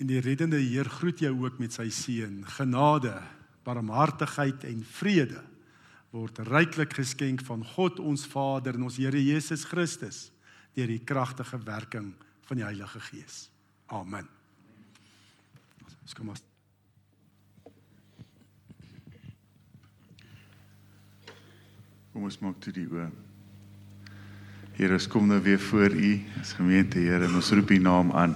En die reddende Heer groet jou ook met sy seën. Genade, barmhartigheid en vrede word ryklik geskenk van God ons Vader en ons Here Jesus Christus deur die kragtige werking van die Heilige Gees. Amen. Ons kom ons Kom ons maak toe die oë. Here, ons kom nou weer voor U as gemeente, Here, en ons roep U naam aan.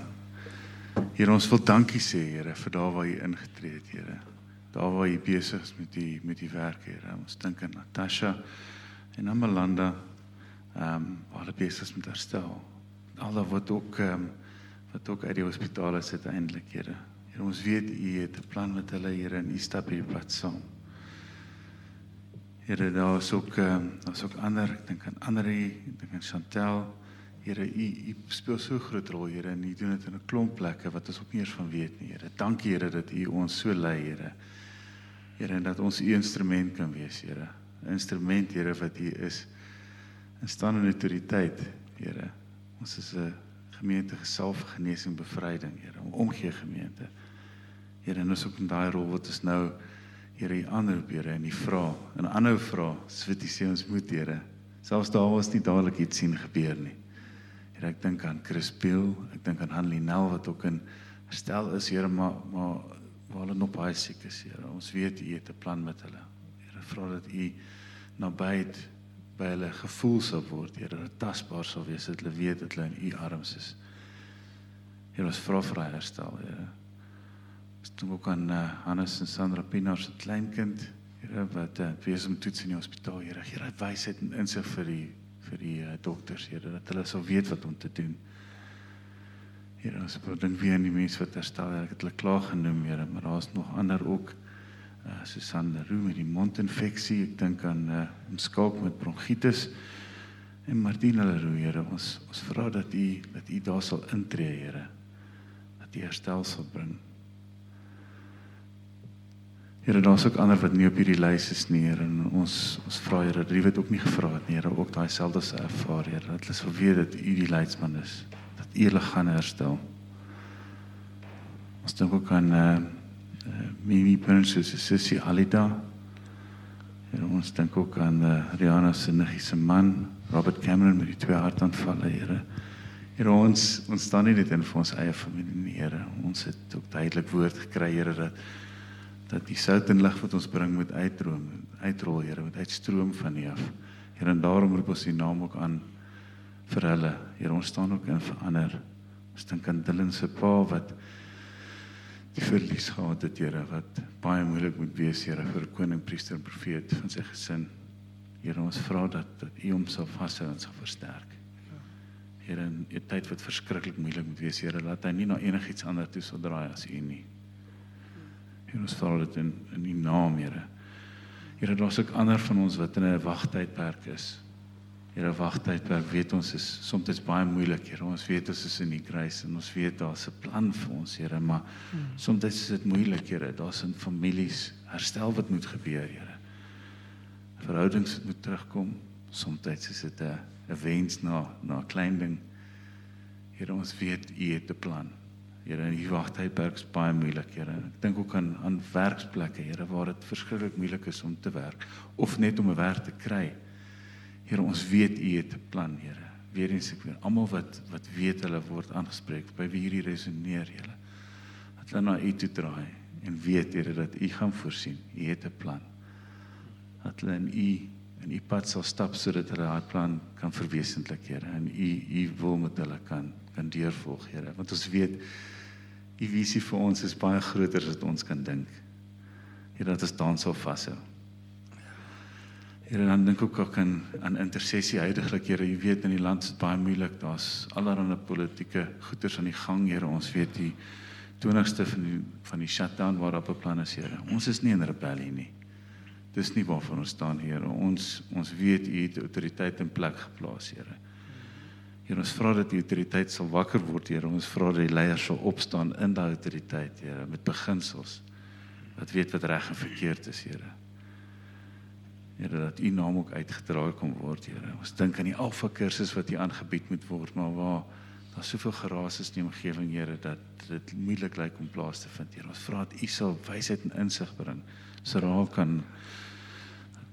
Here, ons wil dankie sê, Here, vir daar waar U ingetree het, Here. Daar waar U besig is met die met die werk, Here. Ons dink aan Natasha en Amalanda. Ehm, um, hulle besig is met herstel. Al wat ook ehm um, wat ook uit die hospitaal is uiteindelik, Here. Here, ons weet U het 'n plan met hulle, Here, en U stap hier pad saam. Here, daar is ook ehm um, daar's ook ander, ek dink aan Andri, ek dink aan Chantel. Here, u u speel so groot rol, Here, en u doen dit in 'n klomp plekke wat ons ook nie eens van weet nie, Here. Dankie, Here, dat u ons so lei, Here. Here, en dat ons u instrument kan wees, Here. 'n Instrument, Here, wat u is in staan en autoriteit, Here. Ons is 'n gemeente gesalf genesing bevryding, Here, om omgee gemeente. Here, en ons ook in daai rol wat ons nou Here, u aanroep, Here, en u vra, en aanhou vra, swit u sê ons moet, Here. Selfs daar was nie dadelik iets sien gebeur nie. Here, ek dink aan Chris Peel, ek dink aan Hanlie Nel wat ook in herstel is, Here, maar maar waar hulle nog baie siek is, Here. Ons weet u het 'n plan met hulle. Here, vra dat u naby by hulle gevoel sal word, Here, dat tasbaar sal wees dat hulle weet dat hulle in u arms is. Here, ons vra vir herstel, Here. Ons dink ook aan uh, Hannes en Sandra Pinaar se kleinkind, Here, wat uh, wees om toets in die hospitaal, Here. Gee dat wysheid en insig vir die vir die uh, dokters, Here, dat hulle sal weet wat om te doen. Here, ons dink weer aan die mense wat herstel, ek het hulle klaar genoem, Here, maar daar's nog ander ook. Uh, Susanne Roo met die mondinfeksie, ek dink aan uh, omskalk met bronkietis en Martina Leroux, Here, ons ons vra dat U dat U daar sal intree, Here. Dat U herstel sal bring. Here, daar's ook ander wat nie op hierdie lys is nie, Here, en ons ons vra Here, U dit ook nie gevra het nie, Here, ook daai selfde se ervaar, Here, dat hulle sal weet dat U die leidsman is, dat U hulle gaan herstel. Ons dink ook aan eh uh, uh, Mimi Prinses se sussie Alida. Here, ons dink ook aan eh uh, Rihanna se niggie se man, Robert Cameron met die twee hartaanvalle, Here. Here, ons ons staan nie net in vir ons eie familie nie, Here. Ons het ook duidelik woord gekry, Here, dat dat die sout en lig wat ons bring moet uitdroom, uitrol, Here, moet uitstroom van U af. Here, en daarom roep ons U naam ook aan vir hulle. Here, ons staan ook in vir ander. Ons dink aan Dylan se pa wat die verlies gehad het, Here, wat baie moeilik moet wees, Here, vir koning, priester en profeet van sy gesin. Here, ons vra dat dat U hom sal vashou en sal versterk. Here, in 'n tyd wat verskriklik moeilik moet wees, Here, laat hy nie na enigiets anders toe sal draai as U nie. Here, ons vra dit in in U naam, Here. Here, daar's ook ander van ons wat in 'n wagtydperk is. Here, wagtydperk weet ons is soms baie moeilik, Here. Ons weet ons is in die kruis en ons weet daar's 'n plan vir ons, Here, maar hmm. soms is dit moeilik, Here. Daar's in families herstel wat moet gebeur, Here. Verhoudings moet terugkom. Soms is dit 'n 'n wens na na klein ding. Here, ons weet U het 'n plan. Here, in die wagtydperk is baie moeilik, Here. Ek dink ook aan aan werksplekke, Here, waar dit verskriklik moeilik is om te werk of net om 'n werk te kry. Here, ons weet U het 'n plan, Here. Weereens ek weer almal wat wat weet hulle word aangespreek by wie hierdie resoneer, Here. Dat hulle na U toe draai en weet, Here, dat U gaan voorsien. U het 'n plan. Dat hulle in U in U pad sal stap sodat hulle daai plan kan verwesenlik, Here. En U U wil met hulle kan kan deurvolg, Here. Want ons weet U visie vir ons is baie groter as wat ons kan dink. Here, dat ons dan sal vashou. Here, dan dink ek ook aan aan intersessie huidigelik, Here. Jy weet in die land is dit baie moeilik. Daar's allerlei politieke goeters aan die gang, Here. Ons weet die 20ste van die van die shutdown waar op 'n plan is, Here. Ons is nie in rebellie nie. Dis nie waarvan ons staan, Here. Ons ons weet U het autoriteit in plek geplaas, Here. Here, ons vra dat die autoriteit sal wakker word, Here. Ons vra dat die leiers sal opstaan in daai autoriteit, Here, met beginsels wat weet wat reg en verkeerd is, Here. Here, dat U naam ook uitgedra kan word, Here. Ons dink aan die Alfa kursus wat hier aangebied moet word, maar waar Daar's soveel geraas in die omgewing, Here, dat dit moeilik lyk om plaas te vind, Here. Ons vra dat U sal wysheid en insig bring sodat daar kan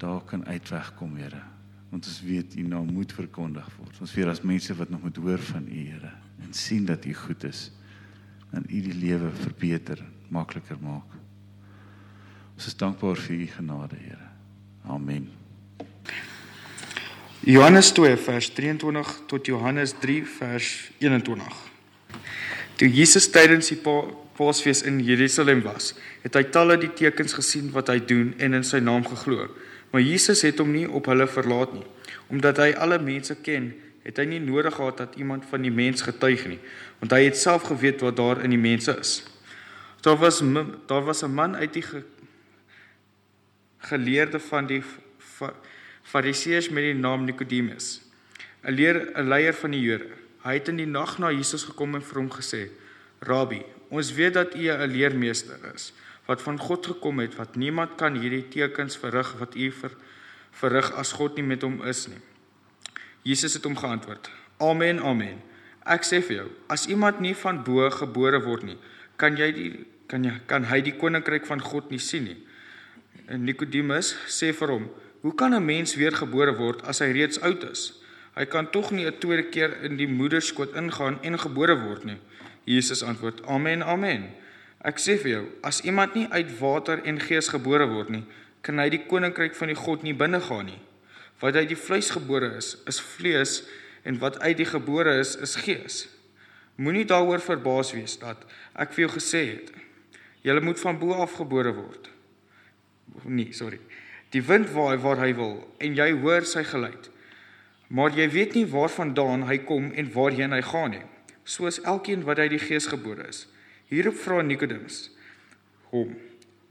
daar kan uitweg kom, Here. Want ons weet U naam moet verkondig word. Ons weet as mense wat nog moet hoor van U, Here, en sien dat U goed is en U die lewe verbeter, makliker maak. Ons is dankbaar vir U genade, Here. Amen. Johannes 2 vers 23 tot Johannes 3 vers 21. Toe Jesus tydens die Paasfees in Jerusalem was, het hy talle die tekens gesien wat hy doen en in sy naam geglo. Maar Jesus het hom nie op hulle verlaat nie, omdat hy alle mense ken, het hy nie nodig gehad dat iemand van die mens getuig nie, want hy het self geweet wat daar in die mense is. Daar was daar was 'n man uit die ge, geleerde van die Fariseërs met die naam Nikodemus, 'n leer 'n leier van die Jode. Hy het in die nag na Jesus gekom en vir hom gesê: "Rabbi, ons weet dat u 'n leermeester is wat van God gekom het, wat niemand kan hierdie tekens verrig wat u ver, verrig as God nie met hom is nie." Jesus het hom geantwoord: "Amen, amen. Ek sê vir jou, as iemand nie van bo gebore word nie, kan jy die kan jy kan hy die koninkryk van God nie sien nie." En Nikodemus sê vir hom: Hoe kan 'n mens weergebore word as hy reeds oud is? Hy kan tog nie 'n tweede keer in die moederskoot ingaan en gebore word nie. Jesus antwoord: Amen, amen. Ek sê vir jou, as iemand nie uit water en gees gebore word nie, kan hy die koninkryk van die God nie binnegaan nie. Wat uit die vleis gebore is, is vlees en wat uit die gebore is, is gees. Moenie daaroor verbaas wees dat ek vir jou gesê het, jy moet van bo af gebore word. Nee, sorry. Die wind waai waar hy wil en jy hoor sy geluid. Maar jy weet nie waarvandaan hy kom en waarheen hy gaan nie. Soos elkeen wat uit die Gees gebore is. Hierop vra Nikodemus hom: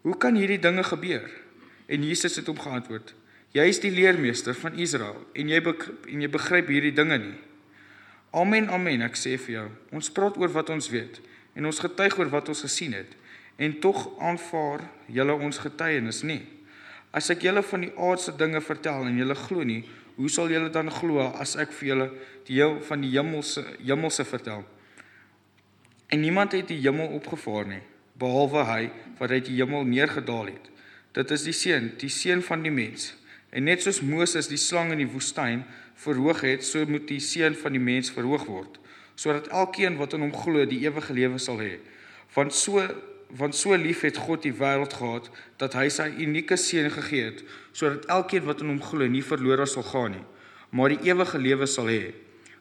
"Hoe kan hierdie dinge gebeur?" En Jesus het hom geantwoord: "Jy is die leermeester van Israel en jy en jy begryp hierdie dinge nie." Amen, amen, ek sê vir jou. Ons praat oor wat ons weet en ons getuig oor wat ons gesien het en tog aanvaar julle ons getuienis nie. As ek julle van die aardse dinge vertel en julle glo nie, hoe sal julle dan glo as ek vir julle die heel van die hemelse hemelse vertel? En niemand het die hemel opgevaar nie, behalwe hy wat uit die hemel neergedaal het. Dit is die seun, die seun van die mens. En net soos Moses die slang in die woestyn verhoog het, so moet die seun van die mens verhoog word, sodat elkeen wat in hom glo die ewige lewe sal hê. Want so want so lief het God die wêreld gehad dat hy sy unieke seun gegee het sodat elkeen wat in hom glo nie verlore sal gaan nie maar die ewige lewe sal hê.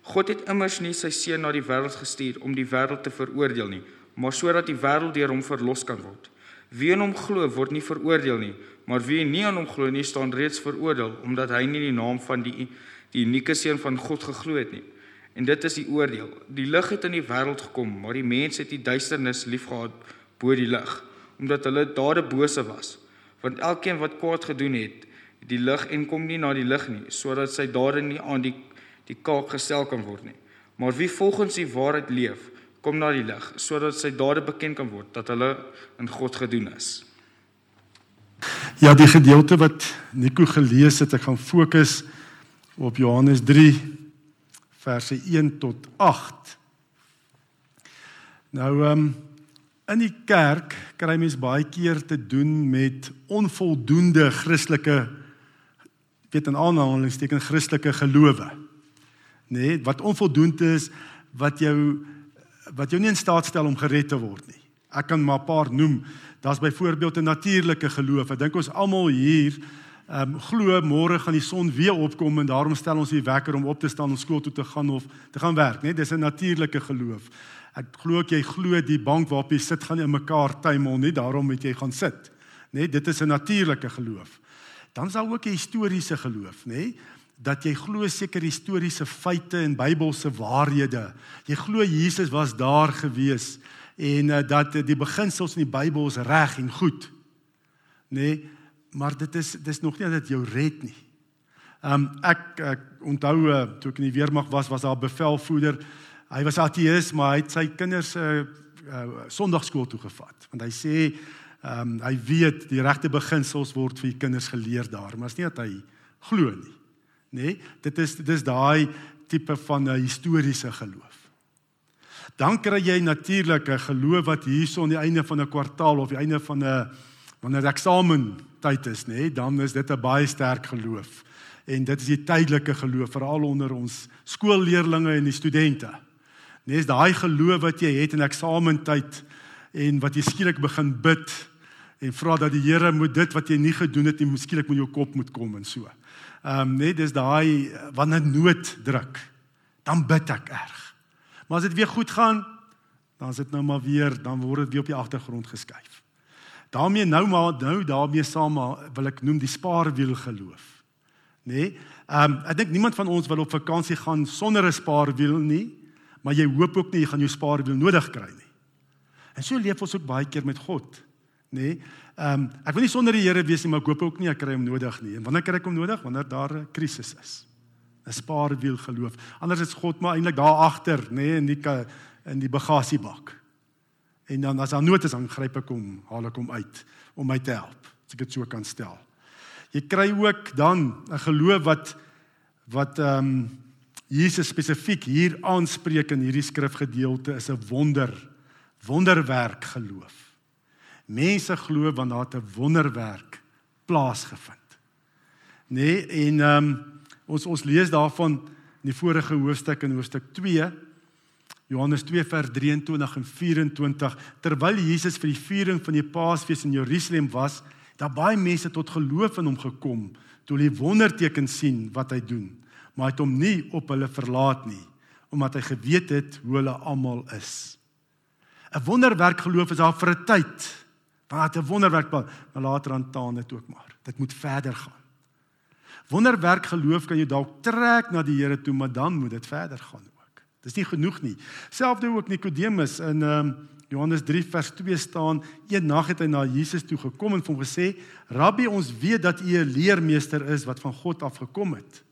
God het immers nie sy seun na die wêreld gestuur om die wêreld te veroordeel nie maar sodat die wêreld deur hom verlos kan word. Wie in hom glo word nie veroordeel nie maar wie nie aan hom glo nie staan reeds veroordeel omdat hy nie die naam van die die unieke seun van God geglo het nie. En dit is die oordeel. Die lig het in die wêreld gekom, maar die mense het die duisternis liefgehad bo die lig omdat hulle dade bose was want elkeen wat kwaad gedoen het die lig en kom nie na die lig nie sodat sy dade nie aan die die kaak gestel kan word nie. Maar wie volgens die waarheid leef kom na die lig sodat sy dade bekend kan word dat hulle in God gedoen is. Ja die gedeelte wat Nico gelees het ek gaan fokus op Johannes 3 verse 1 tot 8 Nou ehm um, In die kerk kry mens baie keer te doen met onvoldoende Christelike weet in aanhalingstekens Christelike gelowe. Nê, nee, wat onvoldoende is wat jou wat jou nie in staat stel om gered te word nie. Ek kan maar 'n paar noem. Daar's byvoorbeeld 'n natuurlike geloof. Ek dink ons almal hier ehm um, glo môre gaan die son weer opkom en daarom stel ons die wekker om op te staan om skool toe te gaan of te gaan werk, nê? Nee, dis 'n natuurlike geloof. Ek glo ek jy glo die bank waarop jy sit gaan in mekaar tuimel nie, daarom moet jy gaan sit. Nê, nee, dit is 'n natuurlike geloof. Dan is daar ook 'n historiese geloof, nê? Nee, dat jy glo seker historiese feite en Bybelse waarhede. Jy glo Jesus was daar gewees en uh, dat die beginsels in die Bybel is reg en goed. Nê? Nee, maar dit is dis nog nie dat jou red nie. Um ek, ek onthou uh, toe ek in die weermag was, was daar 'n bevelvoerder Hy was ateïs, maar hy het sy kinders 'n uh, uh, Sondagskool toe gevat. Want hy sê um, hy weet die regte beginsels word vir die kinders geleer daar, maar is nie dat hy glo nie. Nê? Nee, dit is dis daai tipe van 'n historiese geloof. Dan kry jy natuurlik 'n geloof wat hierso aan die einde van 'n kwartaal of die einde van 'n wanneer eksamen tyd is, nê, nee, dan is dit 'n baie sterk geloof. En dit is die tydelike geloof veral onder ons skoolleerlinge en die studente. Nes daai geloof wat jy het in eksamentyd en wat jy skielik begin bid en vra dat die Here moet dit wat jy nie gedoen het nie, skielik met jou kop moet kom en so. Ehm um, net dis daai wanneer nood druk, dan bid ek erg. Maar as dit weer goed gaan, dan is dit nou maar weer, dan word dit weer op die agtergrond geskuif daarmee nou maar nou daarmee saam wil ek noem die spaarwiel geloof. Nê? Nee? Ehm um, ek dink niemand van ons wil op vakansie gaan sonder 'n spaarwiel nie, maar jy hoop ook nie jy gaan jou spaarwiel nodig kry nie. En so leef ons ook baie keer met God. Nê? Nee? Ehm um, ek wil nie sonder die Here wees nie, maar ek hoop ook nie ek kry hom nodig nie. En wanneer kry ek hom nodig? Wanneer daar 'n krisis is. 'n Spaarwiel geloof. Anders is God maar eintlik daar agter, nê, nee, in die in die bagasiebak. En dan as daar nood is, dan gryp ek hom, haal ek hom uit om my te help, as ek dit so kan stel. Jy kry ook dan 'n geloof wat wat ehm um, Jesus spesifiek hier aanspreek in hierdie skrifgedeelte is 'n wonder wonderwerk geloof. Mense glo want daar het 'n wonderwerk plaasgevind. Nê nee, en ehm um, ons ons lees daarvan in die vorige hoofstuk in hoofstuk 2 Johannes 2 vers 23 en 24 terwyl Jesus vir die viering van die Paasfees in Jerusalem was, daar baie mense tot geloof in hom gekom toe hulle die wondertekens sien wat hy doen, maar hy het hom nie op hulle verlaat nie omdat hy geweet het hoe hulle almal is. 'n Wonderwerk geloof is daar vir 'n tyd. Want 'n wonderwerk maar later aan taan dit ook maar. Dit moet verder gaan. Wonderwerk geloof kan jou dalk trek na die Here toe, maar dan moet dit verder gaan. Dis nie genoeg nie. Selfde ook Nikodemus in ehm um, Johannes 3 vers 2 staan, een nag het hy na Jesus toe gekom en hom gesê: "Rabbi, ons weet dat U 'n leermeester is wat van God af gekom het.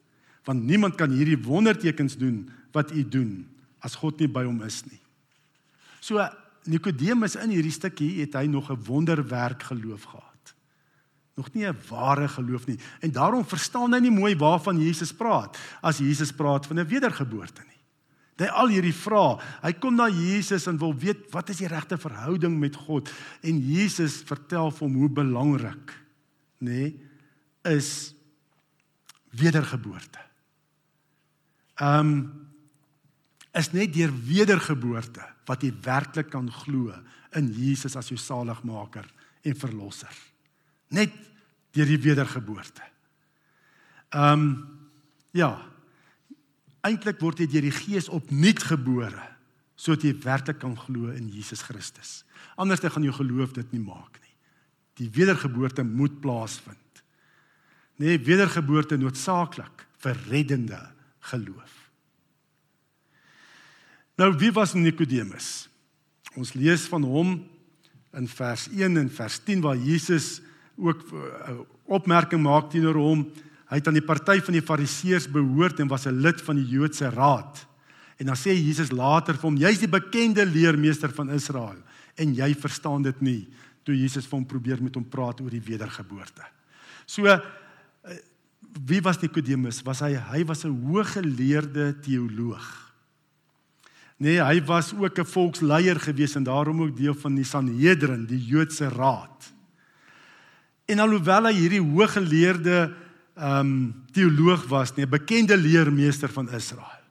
Want niemand kan hierdie wondertekens doen wat U doen as God nie by hom is nie." So Nikodemus in hierdie stukkie het hy nog 'n wonderwerk geloof gehad. Nog nie 'n ware geloof nie. En daarom verstaan hy nie mooi waarvan Jesus praat as Jesus praat van 'n wedergeboorte nie. Hy al hierdie vrae. Hy kom na Jesus en wil weet wat is die regte verhouding met God en Jesus vertel vir hom hoe belangrik nê nee, is wedergeboorte. Ehm um, is net deur wedergeboorte wat jy werklik kan glo in Jesus as jou saligmaker en verlosser. Net deur die wedergeboorte. Ehm um, ja, eintlik word jy deur die Gees opnuut gebore sodat jy werklik kan glo in Jesus Christus. Anders dan gaan jou geloof dit nie maak nie. Die wedergeboorte moet plaasvind. Nee, wedergeboorte noodsaaklik vir reddende geloof. Nou wie was Nikodemus? Ons lees van hom in vers 1 en vers 10 waar Jesus ook 'n eh, opmerking maak teenoor hom Hy het aan die party van die Fariseërs behoort en was 'n lid van die Joodse raad. En dan sê Jesus later vir hom: "Jy's die bekende leermeester van Israel en jy verstaan dit nie." Toe Jesus vir hom probeer met hom praat oor die wedergeboorte. So eh, wie was Nikodemus? Was hy hy was 'n hooggeleerde teoloog. Nee, hy was ook 'n volksleier gewees en daarom ook deel van die Sanhedrin, die Joodse raad. En alhoewel hy hierdie hooggeleerde ehm um, teoloog was nie, 'n bekende leermeester van Israel.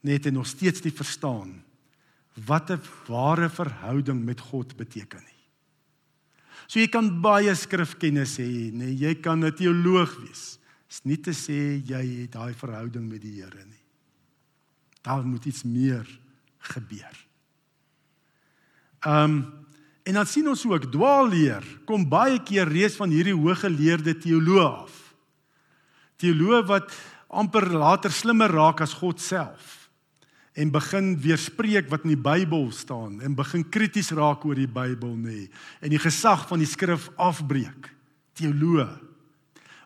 Net en nog steeds nie verstaan wat 'n ware verhouding met God beteken nie. So jy kan baie skrifkennis hê, nee, jy kan 'n teoloog wees. Is nie te sê jy het daai verhouding met die Here nie. Daar moet iets meer gebeur. Ehm um, en dan sien ons ook dwaalleer. Kom baie keer reeds van hierdie hooggeleerde teoloog af. Teoloog wat amper later slimmer raak as God self. En begin weerspreek wat in die Bybel staan en begin krities raak oor die Bybel nê. En die gesag van die skrif afbreek. Teoloog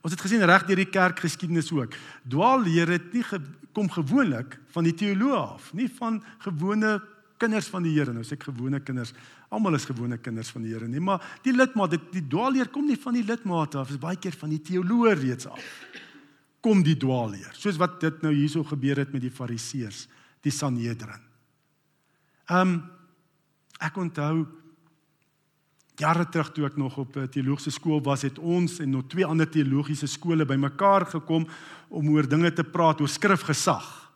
ons het gesien reg deur die kerkgeskiedenis ook dwaalleer het nie kom gewoonlik van die teoloog af nie van gewone kinders van die Here nou sê ek gewone kinders almal is gewone kinders van die Here nie maar die lidmaat die, die dwaalleer kom nie van die lidmate af is baie keer van die teoloog reeds af kom die dwaalleer. Soos wat dit nou hierso gebeur het met die Fariseërs, die Sanhedrin. Ehm um, ek onthou jare terug toe ek nog op 'n teologiese skool was, het ons en nog twee ander teologiese skole bymekaar gekom om oor dinge te praat oor skrifgesag.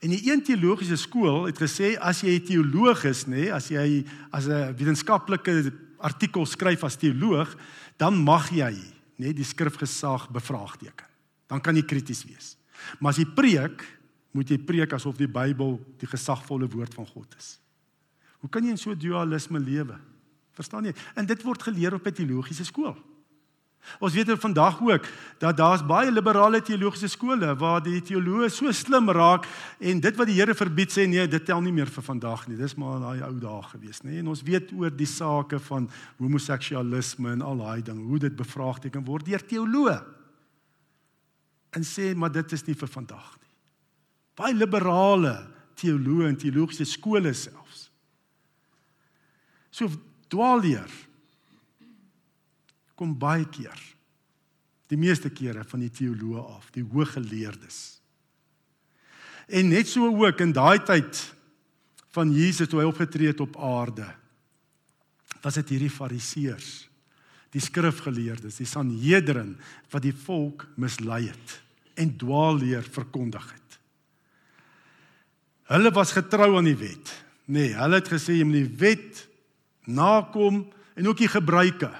En die een teologiese skool het gesê as jy 'n teoloog is, nê, as jy as 'n wetenskaplike artikel skryf as teoloog, dan mag jy nê die skrifgesag bevraagteken. Dan kan jy krities wees. Maar as jy preek, moet jy preek asof die Bybel die gesagvolle woord van God is. Hoe kan jy in so dualisme lewe? Verstaan jy? En dit word geleer op 'n teologiese skool. Ons weet vandag ook dat daar's baie liberale teologiese skole waar die teoloë so slim raak en dit wat die Here verbied sê nee, dit tel nie meer vir vandag nie. Dis maar daai ou dae gewees, nê? En ons weet oor die sake van homoseksualisme en al daai ding, hoe dit bevraagteken word deur teoloë. En sê maar dit is nie vir vandag nie. Baie liberale teoloë en teologiese skole selfs. So dwaalleer kom baie keer die meeste kere van die teoloë af, die hooggeleerdes. En net so ook in daai tyd van Jesus toe hy opgetree het op aarde, was dit hierdie fariseërs, die skrifgeleerdes, die Sanhedrin wat die volk mislei het en dwaalleer verkondig het. Hulle was getrou aan die wet. Nee, hulle het gesê jy moet die wet nakom en ook die gebruike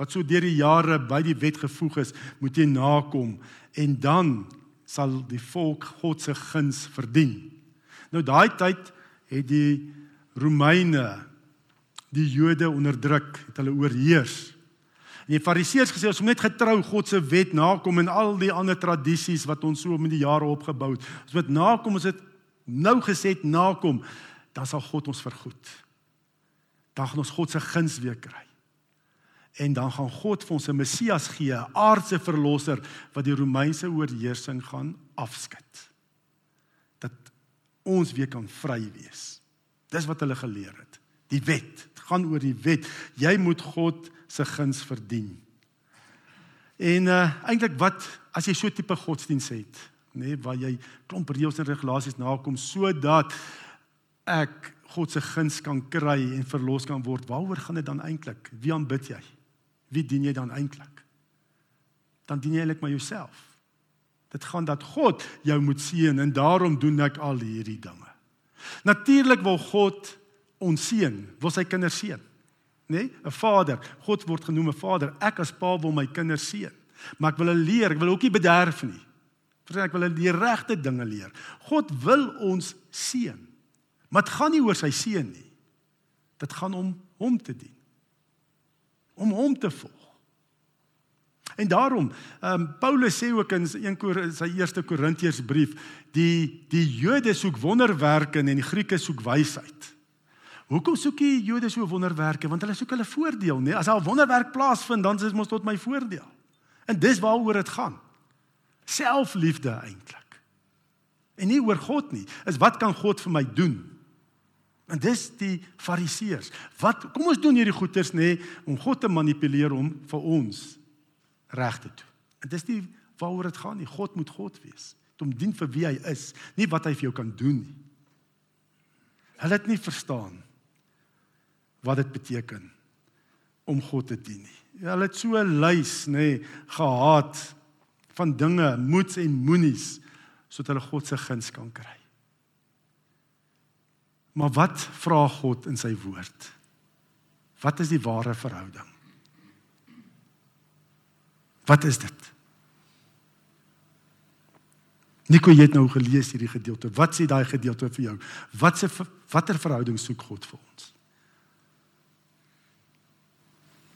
wat so deur die jare by die wet gevoeg is, moet jy nakom en dan sal die volk God se guns verdien. Nou daai tyd het die Romeine die Jode onderdruk, het hulle oorheers. En die Fariseërs gesê ons moet net getrou God se wet nakom en al die ander tradisies wat ons so met die jare opgebou het. Ons moet nakom, ons het nou gesê nakom, dan sal God ons vergoed dan gaan ons God se guns weer kry. En dan gaan God vir ons 'n Messias gee, 'n aardse verlosser wat die Romeinse oorheersing gaan afskud. Dat ons weer kan vry wees. Dis wat hulle geleer het. Die wet, dit gaan oor die wet. Jy moet God se guns verdien. En uh eintlik wat as jy so tipe godsdiens het, nê, nee, waar jy klomp reëls en regulasies nakom sodat ek God se guns kan kry en verlos kan word, waaroor gaan dit dan eintlik? Wie aanbid jy? Wie dien jy dan eintlik? Dan dien jy eintlik maar jouself. Dit gaan dat God jou moet seën en daarom doen ek al hierdie dinge. Natuurlik wil God ons seën, wil sy kinders seën. Nê? Nee? 'n Vader, God word genoem 'n Vader. Ek as pa wil my kinders seën. Maar ek wil hulle leer, ek wil ook nie bederf nie. Verstaan, ek wil hulle die regte dinge leer. God wil ons seën. Maar dit gaan nie oor sy seun nie. Dit gaan om hom te dien. Om hom te volg. En daarom, ehm um, Paulus sê ook in sy 1 sy eerste Korintiërsbrief, die die Jode soek wonderwerke en die Grieke soek wysheid. Hoekom soek die Jode so wonderwerke? Want hulle soek hulle voordeel, nee. As 'n wonderwerk plaasvind, dan is mos tot my voordeel. En dis waaroor dit gaan. Selfliefde eintlik. En nie oor God nie. Is wat kan God vir my doen? En dis die fariseërs. Wat kom ons doen hierdie goeters nê nee, om God te manipuleer om vir ons reg te doen. En dis nie waaroor dit gaan nie. God moet God wees. Om dien vir wie hy is, nie wat hy vir jou kan doen nie. Hulle het nie verstaan wat dit beteken om God te dien nie. Hulle het so 'n lys nê nee, gehad van dinge, moets en moenies sodat hulle God se guns kan kry. Maar wat vra God in sy woord? Wat is die ware verhouding? Wat is dit? Nico jy het nou gelees hierdie gedeelte. Wat sê daai gedeelte vir jou? Wat se watter verhouding soek God vir ons?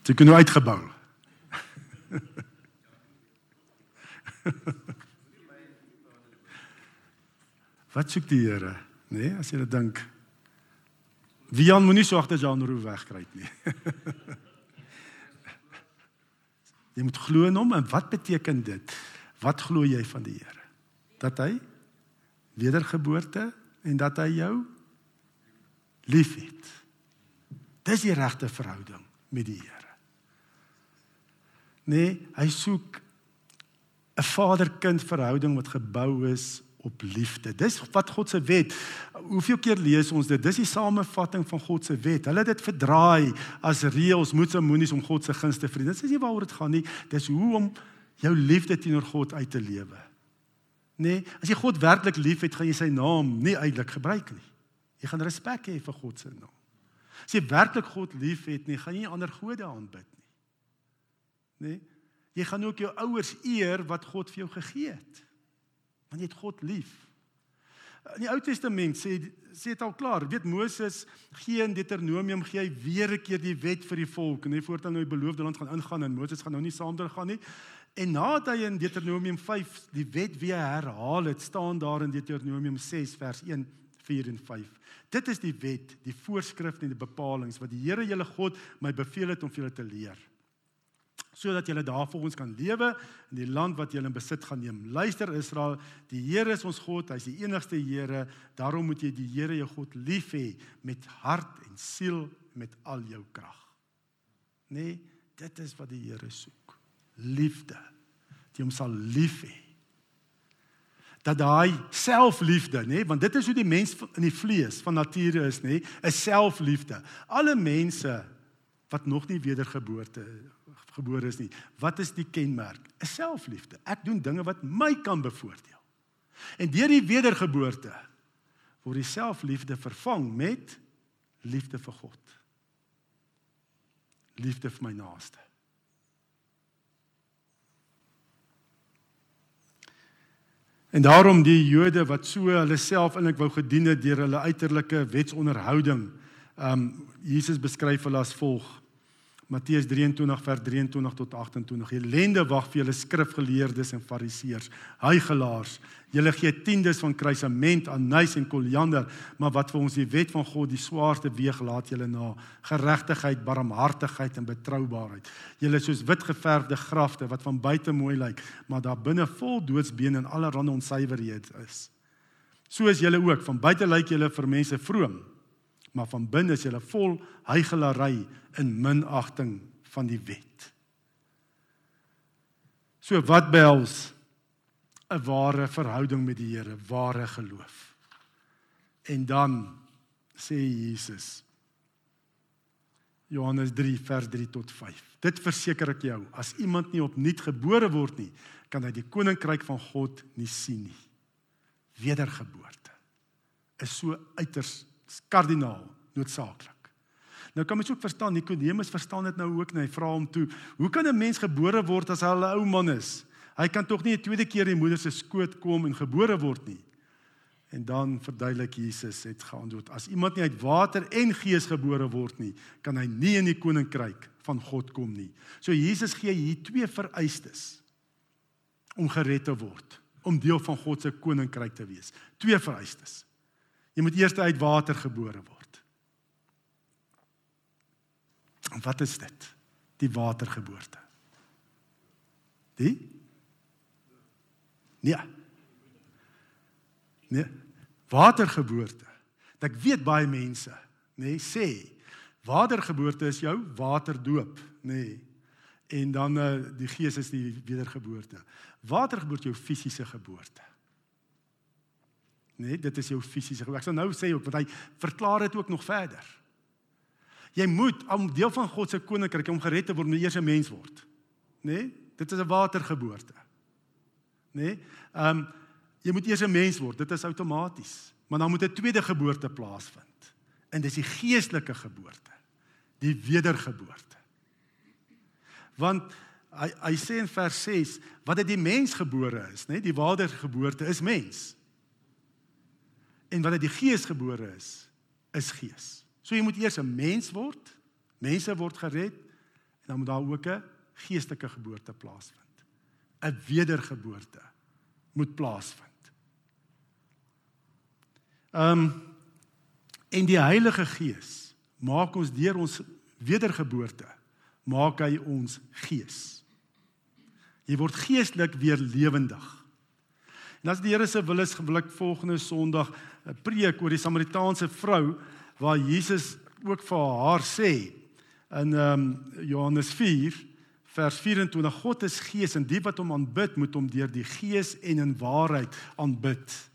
Dit kan nou uitgebou. Wat soek die Here? Nee, as jy dit dink, Wian moenie so agter Jan Roo wegkry nie. jy moet glo in hom en wat beteken dit? Wat glo jy van die Here? Dat hy wedergeboorte en dat hy jou liefhet. Dis die regte verhouding met die Here. Nee, hy soek 'n vader-kind verhouding wat gebou is op liefde. Dis wat God se wet. Hoeveel keer lees ons dit? Dis die samevatting van God se wet. Hulle het dit verdraai as reëls, moets en moenies om God se gunste te verdien. Dit is nie waaroor dit gaan nie. Dis hoe om jou liefde teenoor God uit te lewe. Nee, as jy God werklik liefhet, gaan jy sy naam nie uitelik gebruik nie. Jy gaan respek hê vir God se naam. As jy werklik God liefhet, nie gaan jy ander gode aanbid nie. Nee. Jy gaan ook jou ouers eer wat God vir jou gegee het. Want jy het God lief. In die Ou Testament sê sê dit al klaar. Weet Moses gee in Deuteronomium gee hy weer 'n keer die wet vir die volk en hy voortaan nou die beloofde land gaan ingaan en Moses gaan nou nie saam gaan nie. En nadat hy in Deuteronomium 5 die wet weer herhaal het, staan daar in Deuteronomium 6 vers 1, 4 en 5. Dit is die wet, die voorskrifte en die bepalinge wat die Here julle God my beveel het om vir julle te leer sodat julle daarvolgens kan lewe in die land wat julle in besit gaan neem. Luister Israel, die Here is ons God, hy is die enigste Here. Daarom moet jy die Here jou God lief hê met hart en siel met al jou krag. Nee, dit is wat die Here soek liefde die hom sal lief hê dat daai selfliefde nê want dit is hoe die mens in die vlees van nature is nê 'n selfliefde alle mense wat nog nie wedergeboorte gebore is nie. Wat is die kenmerk? 'n selfliefde. Ek doen dinge wat my kan bevoordeel. En deur die wedergeboorte word die selfliefde vervang met liefde vir God. Liefde vir my naaste. En daarom die Jode wat so hulle self eintlik wou gedien het deur hulle uiterlike wetsonderhouding. Um Jesus beskryf hulle as volg. Matteus 23 vers 23 tot 28. Elende wag vir julle skrifgeleerdes en fariseërs, huigelaars. Julle gee tiendes van kruisement, anys en koriander, maar wat vir ons die wet van God die swaarste weeg laat julle na geregtigheid, barmhartigheid en betroubaarheid. Julle soos wit geverfde grafte wat van buite mooi lyk, maar daar binne vol doodsbene en allerlei onsuiverhede is. So is julle ook, van buite lyk julle vir mense vroom, maar van binne is julle vol huigelary in minagting van die wet. So wat behels 'n ware verhouding met die Here, ware geloof. En dan sê Jesus Johannes 3 vers 3 tot 5. Dit verseker ek jou, as iemand nie opnuut gebore word nie, kan hy die koninkryk van God nie sien nie. Wedergeboorte is so uiters kardinaal noodsaaklik. Nou kan mens ook verstaan Nikodemus verstaan dit nou ook nie. Hy vra hom toe: "Hoe kan 'n mens gebore word as hy 'n ou man is? Hy kan tog nie 'n tweede keer in die moeder se skoot kom en gebore word nie." En dan verduidelik Jesus het geantwoord: "As iemand nie uit water en gees gebore word nie, kan hy nie in die koninkryk van God kom nie." So Jesus gee hier twee vereistes om gered te word, om deel van God se koninkryk te wees. Twee vereistes. Jy moet eers uit water gebore word. En wat is dit? Die watergeboorte. Die? Nee. Nee. Watergeboorte. Ek weet baie mense, nê, nee, sê watergeboorte is jou waterdoop, nê. Nee. En dan uh, die gees is die wedergeboorte. Watergeboorte jou fisiese geboorte. Nee, dit is jou fisiese. Ek sal nou sê ook want hy verklaar dit ook nog verder. Jy moet om deel van God se koninkryk om gered te word, moet eers 'n mens word. Nee? Dit is 'n watergeboorte. Nee? Ehm um, jy moet eers 'n mens word. Dit is outomaties. Maar dan moet 'n tweede geboorte plaasvind. En dis die geestelike geboorte. Die wedergeboorte. Want hy hy sê in vers 6 wat dit die mens gebore is, nê? Nee? Die watergeboorte is mens. En wat uit die gees gebore is, is gees. So jy moet eers 'n mens word. Mense word gered en dan moet daar ook 'n geestelike geboorte plaasvind. 'n Wedergeboorte moet plaasvind. Ehm um, en die Heilige Gees maak ons deur ons wedergeboorte maak hy ons gees. Jy word geestelik weer lewendig. En as die Here se wil is, wil ek volgende Sondag 'n preek oor die Samaritaanse vrou waar Jesus ook vir haar sê in ehm um, Johannes 4 vers 24 God is gees en die wat hom aanbid moet hom deur die gees en in waarheid aanbid.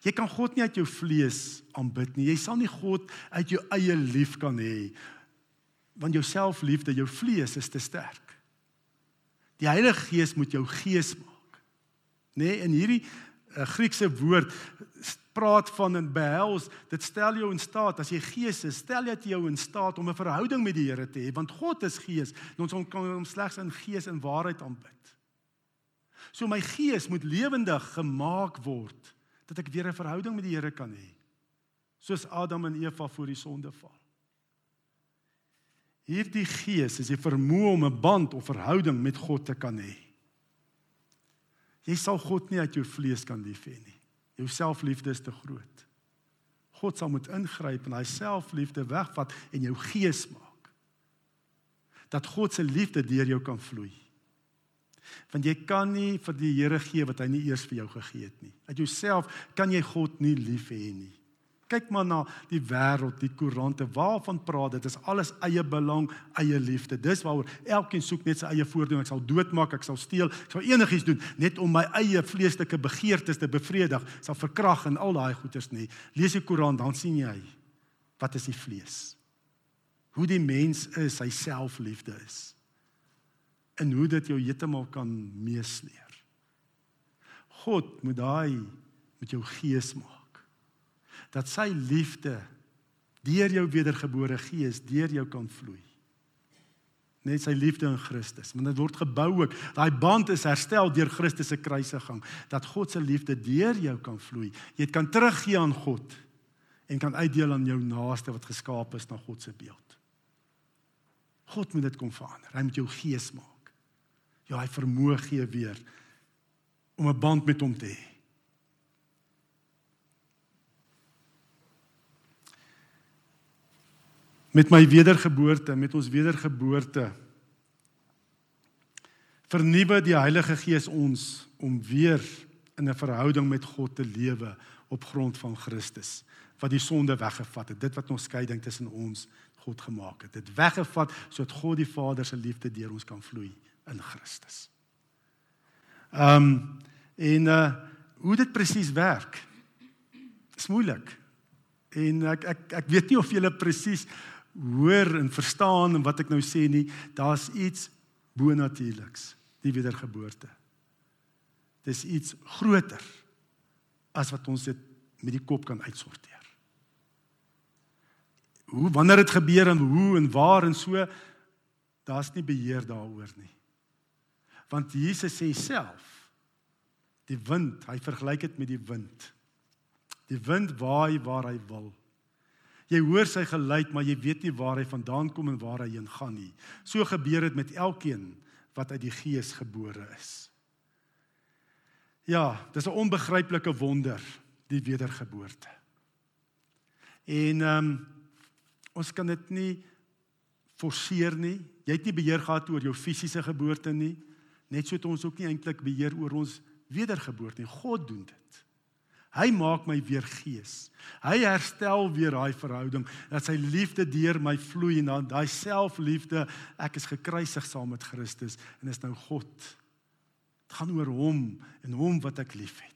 Jy kan God nie uit jou vlees aanbid nie. Jy sal nie God uit jou eie lief kan hê want jou selfliefde, jou vlees is te sterk. Die Heilige Gees moet jou gees maak. Nê, nee, in hierdie uh, Griekse woord praat van en behels, dit stel jou in staat as jy gees is, stel dit jou in staat om 'n verhouding met die Here te hê, want God is gees en ons kan hom slegs in gees en waarheid aanbid. So my gees moet lewendig gemaak word dat ek weer 'n verhouding met die Here kan hê. Soos Adam en Eva voor die sonde val. Hierdie gees is die vermoë om 'n band of verhouding met God te kan hê. Jy sal God nie uit jou vlees kan lief hê nie. Jou selfliefde is te groot. God sal moet ingryp en hy selfliefde wegvat en jou gees maak. Dat God se liefde deur jou kan vloei. Want jy kan nie vir die Here gee wat hy nie eers vir jou gegee het nie. Uit jouself kan jy God nie lief hê nie. Kyk maar na die wêreld, die koerante, waarvan praat dit? Dit is alles eie belang, eie liefde. Dis waaroor elkeen soek net sy eie voordeel. Ek sal doodmaak, ek sal steel, ek sal enigiets doen net om my eie vleeslike begeertes te bevredig, sal verkrag en al daai goeters nie. Lees die Koran, dan sien jy wat is die vlees. Hoe die mens is, sy selfliefde is. En hoe dit jou heeltemal kan meesleer. God moet daai met jou gees maak dat sy liefde deur jou wedergebore gees deur jou kan vloei. Net sy liefde in Christus, want dit word gebou ook. Daai band is herstel deur Christus se kruisiging dat God se liefde deur jou kan vloei. Jy kan teruggee aan God en kan uitdeel aan jou naaste wat geskaap is na God se beeld. God moet dit kom verander. Hy moet jou gees maak. Ja, hy vermoë gee weer om 'n band met hom te hê. Met my wedergeboorte, met ons wedergeboorte vernuwe die Heilige Gees ons om weer in 'n verhouding met God te lewe op grond van Christus wat die sonde weggevat het. Dit wat ons skeiding tussen ons God gemaak het. Dit weggevat sodat God die Vader se liefde deur ons kan vloei in Christus. Ehm um, en uh hoe dit presies werk is moeilik. En ek ek ek weet nie of julle presies hoor en verstaan en wat ek nou sê nie, daar's iets bonatuurliks, die wedergeboorte. Dis iets groter as wat ons dit met die kop kan uitsorteer. Hoe wanneer dit gebeur en hoe en waar en so, daar's nie beheer daaroor nie. Want Jesus sê self die wind, hy vergelyk dit met die wind. Die wind waai waar hy wil. Jy hoor sy geluid, maar jy weet nie waar hy vandaan kom en waar hy heen gaan nie. So gebeur dit met elkeen wat uit die Gees gebore is. Ja, dis 'n onbegryplike wonder, die wedergeboorte. En ehm um, ons kan dit nie forceer nie. Jy het nie beheer gehad oor jou fisiese geboorte nie, net so het ons ook nie eintlik beheer oor ons wedergeboorte nie. God doen dit. Hy maak my weer gees. Hy herstel weer daai verhouding dat sy liefde deur my vloei en dan daai selfliefde, ek is gekruisig saam met Christus en is nou God. Dit gaan oor hom en hom wat ek liefhet.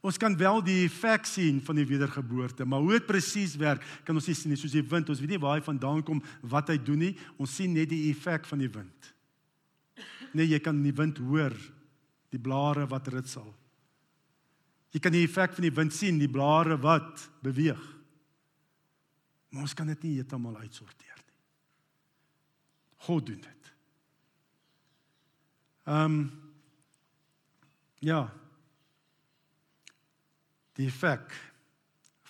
Ons kan wel die effek sien van die wedergeboorte, maar hoe dit presies werk, kan ons nie sien nie, soos die wind. Ons weet nie waar hy vandaan kom, wat hy doen nie. Ons sien net die effek van die wind. Nee, jy kan die wind hoor, die blare wat ritsel. Jy kan die effek van die wind sien, die blare wat beweeg. Maar ons kan dit nie heeltemal uitsorteer nie. God doen dit. Ehm um, ja. Die effek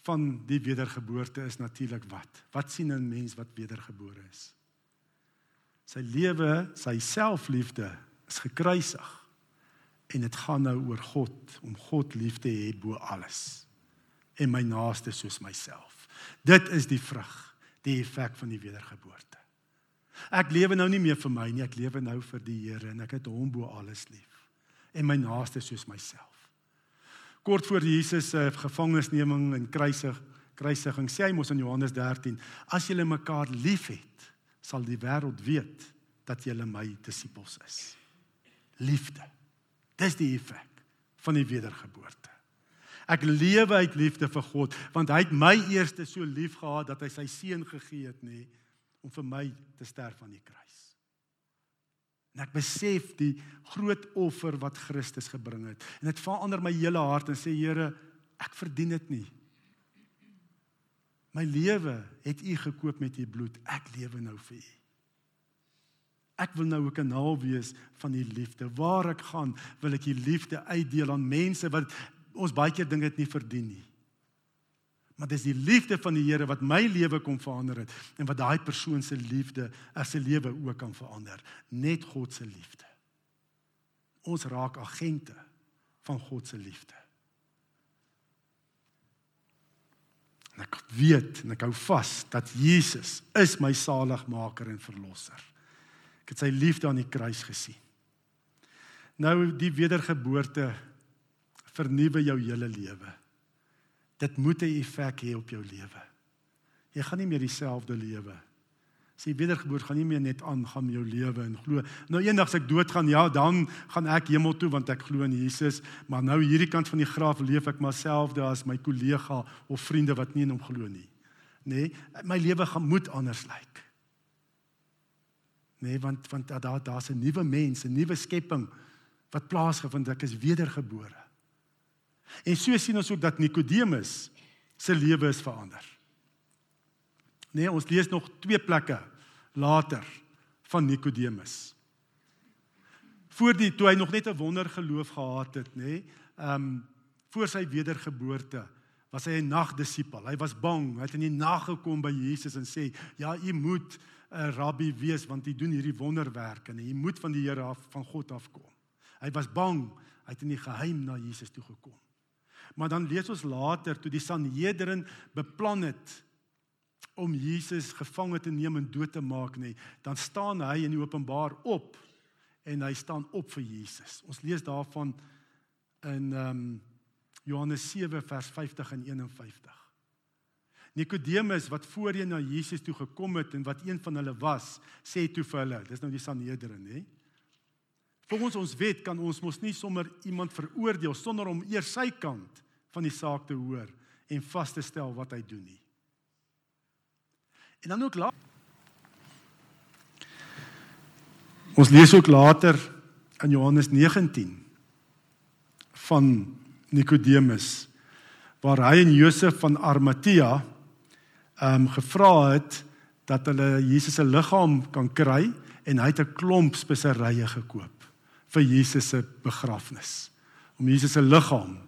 van die wedergeboorte is natuurlik wat? Wat sien 'n mens wat wedergebore is? Sy lewe, sy selfliefde is gekruisig. En dit gaan nou oor God, om God lief te hê bo alles en my naaste soos myself. Dit is die vrug, die effek van die wedergeboorte. Ek lewe nou nie meer vir my nie, ek lewe nou vir die Here en ek het hom bo alles lief en my naaste soos myself. Kort voor Jesus se gevangenisneming en kruisig kruisiging sê hy mos in Johannes 13: As julle mekaar liefhet, sal die wêreld weet dat julle my disippels is. Liefde. Dis die effek van die wedergeboorte. Ek lewe uit liefde vir God, want hy het my eerste so lief gehad dat hy sy seun gegee het, nê, om vir my te sterf aan die kruis. En ek besef die groot offer wat Christus gebring het. En dit verander my hele hart en sê Here, ek verdien dit nie. My lewe het U gekoop met U bloed. Ek lewe nou vir U. Ek wil nou 'n kanaal wees van U liefde. Waar ek gaan, wil ek U liefde uitdeel aan mense wat ons baie keer dink dit nie verdien nie. Maar dis die liefde van die Here wat my lewe kom verander het en wat daai persoon se liefde as se lewe ook kan verander. Net God se liefde. Ons raak agente van God se liefde. En ek weet en ek hou vas dat Jesus is my saligmaker en verlosser. Het sy liefde aan die kruis gesien. Nou die wedergeboorte vernuwe jou hele lewe. Dit moet 'n effek hê op jou lewe. Jy gaan nie meer dieselfde lewe. Sy wedergeboorte gaan nie meer net aangaan met jou lewe en glo. Nou eendag as ek doodgaan, ja, dan gaan ek hemel toe want ek glo in Jesus, maar nou hierdie kant van die graf leef ek maar selfde as my kollega of vriende wat nie in hom glo nie. Nee, my lewe gaan moet anders lyk. Nee, want want daar daar's 'n nuwe mens, 'n nuwe skepping wat plaasgevind het. Ek is wedergebore. En so sien ons ook dat Nikodemus se lewe is verander. Nee, ons lees nog twee plekke later van Nikodemus. Voor die toe hy nog net 'n wondergeloof gehad het, nê? Nee, ehm um, voor sy wedergeboorte was hy 'n nagdisipel. Hy was bang. Hy het in die nag gekom by Jesus en sê: "Ja, u moet 'n rabbi wees want u doen hierdie wonderwerke en u moet van die Here af van God afkom." Hy was bang. Hy het in die geheim na Jesus toe gekom. Maar dan lees ons later toe die Sanhedrin beplan het om Jesus gevange te neem en dood te maak nê, dan staan hy in die openbaar op en hy staan op vir Jesus. Ons lees daarvan in ehm um, Johannes 7 vers 50 en 51. Nikodemus wat voorheen na Jesus toe gekom het en wat een van hulle was, sê toe vir hulle, dis nou die Sanhedrin nê. Volgens ons wet kan ons mos nie sommer iemand veroordeel sonder om eers sy kant van die saak te hoor en vas te stel wat hy doen nie. En dan ook laat Ons lees ook later in Johannes 19 van Nikodemus waar hy en Josef van Arimatea um, gevra het dat hulle Jesus se liggaam kan kry en hy het 'n klomp speserye gekoop vir Jesus se begrafnis. Om Jesus se liggaam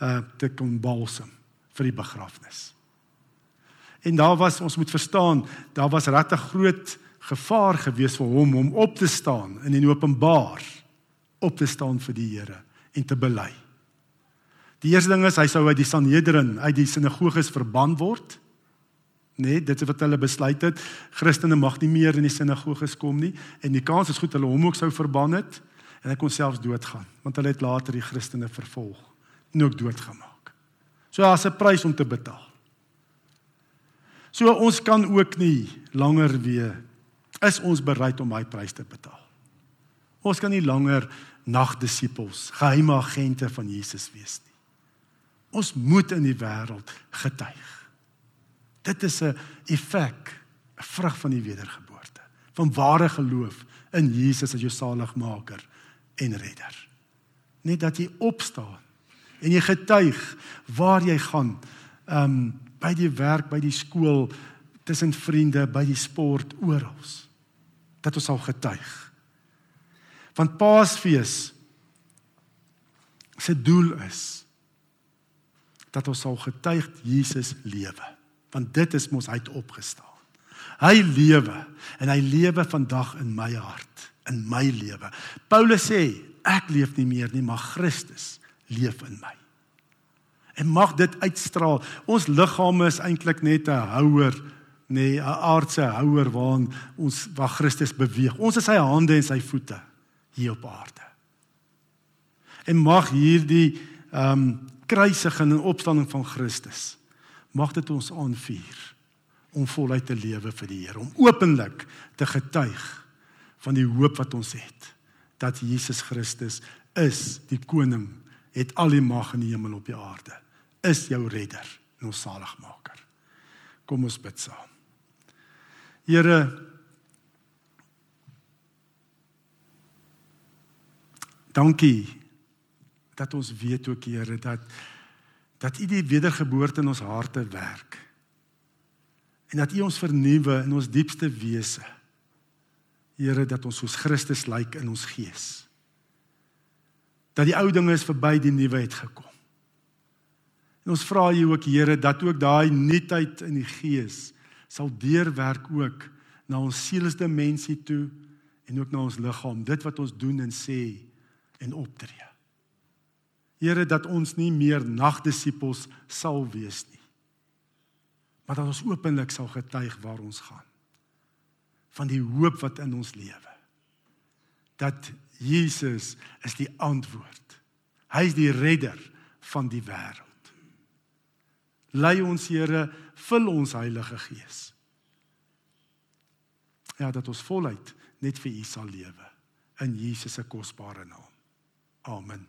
uh te kon balsam vir die begrafnis. En daar was ons moet verstaan, daar was regtig groot gevaar gewees vir hom om op te staan in die openbaar op te staan vir die Here en te bely. Die eerste ding is hy sou uit die Sanhedrin, uit die sinagoges verban word. Nee, dit is wat hulle besluit het. Christene mag nie meer in die sinagoges kom nie en die kans is goed hulle hom ook sou verban het en hy kon selfs doodgaan want hulle het later die Christene vervolg en ook doodgemaak. So as 'n prys om te betaal. So ons kan ook nie langer weer is ons bereid om daai prys te betaal. Ons kan nie langer nagdisippels, geheime agente van Jesus wees nie. Ons moet in die wêreld getuig. Dit is 'n effek, 'n vrug van die wedergeboorte, van ware geloof in Jesus as jou saligmaker en redder. Net dat jy opstaan en jy getuig waar jy gaan. Um by die werk, by die skool, tussen vriende, by die sport, oral. Dat ons sal getuig. Want Paasfees se doel is dat ons sal getuig Jesus lewe. Want dit is mos uit opgestaan. Hy lewe en hy lewe vandag in my hart in my lewe. Paulus sê, ek leef nie meer nie, maar Christus leef in my. En mag dit uitstraal. Ons liggame is eintlik net 'n houer, nê, nee, 'n aardse houer waarin ons waar Christus beweeg. Ons is sy hande en sy voete hier op aarde. En mag hierdie ehm um, kruisiging en opstanding van Christus mag dit ons aanvuur om voluit te lewe vir die Here, om openlik te getuig van die hoop wat ons het dat Jesus Christus is die koning het al die mag in die hemel op die aarde is jou redder en ons saligmaker. Kom ons bid saam. Here Dankie dat ons weet ook Here dat dat U die wedergeboorte in ons harte werk. En dat U ons vernuwe in ons diepste wese. Here dat ons soos Christus lyk in ons gees. Dat die ou dinge is verby, die nuwe het gekom. En ons vra U ook Here dat ook daai nuutheid in die gees sal deurwerk ook na ons sielsdimensie toe en ook na ons liggaam, dit wat ons doen en sê en optree. Here dat ons nie meer nagdisippels sal wees nie. Maar dat ons openlik sal getuig waar ons gaan. Van die hoop wat in ons lewe. Dat Jesus is die antwoord. Hy is die redder van die wêreld. Lei ons Here, vul ons Heilige Gees. Ja, dat ons voluit net vir U sal lewe in Jesus se kosbare naam. Amen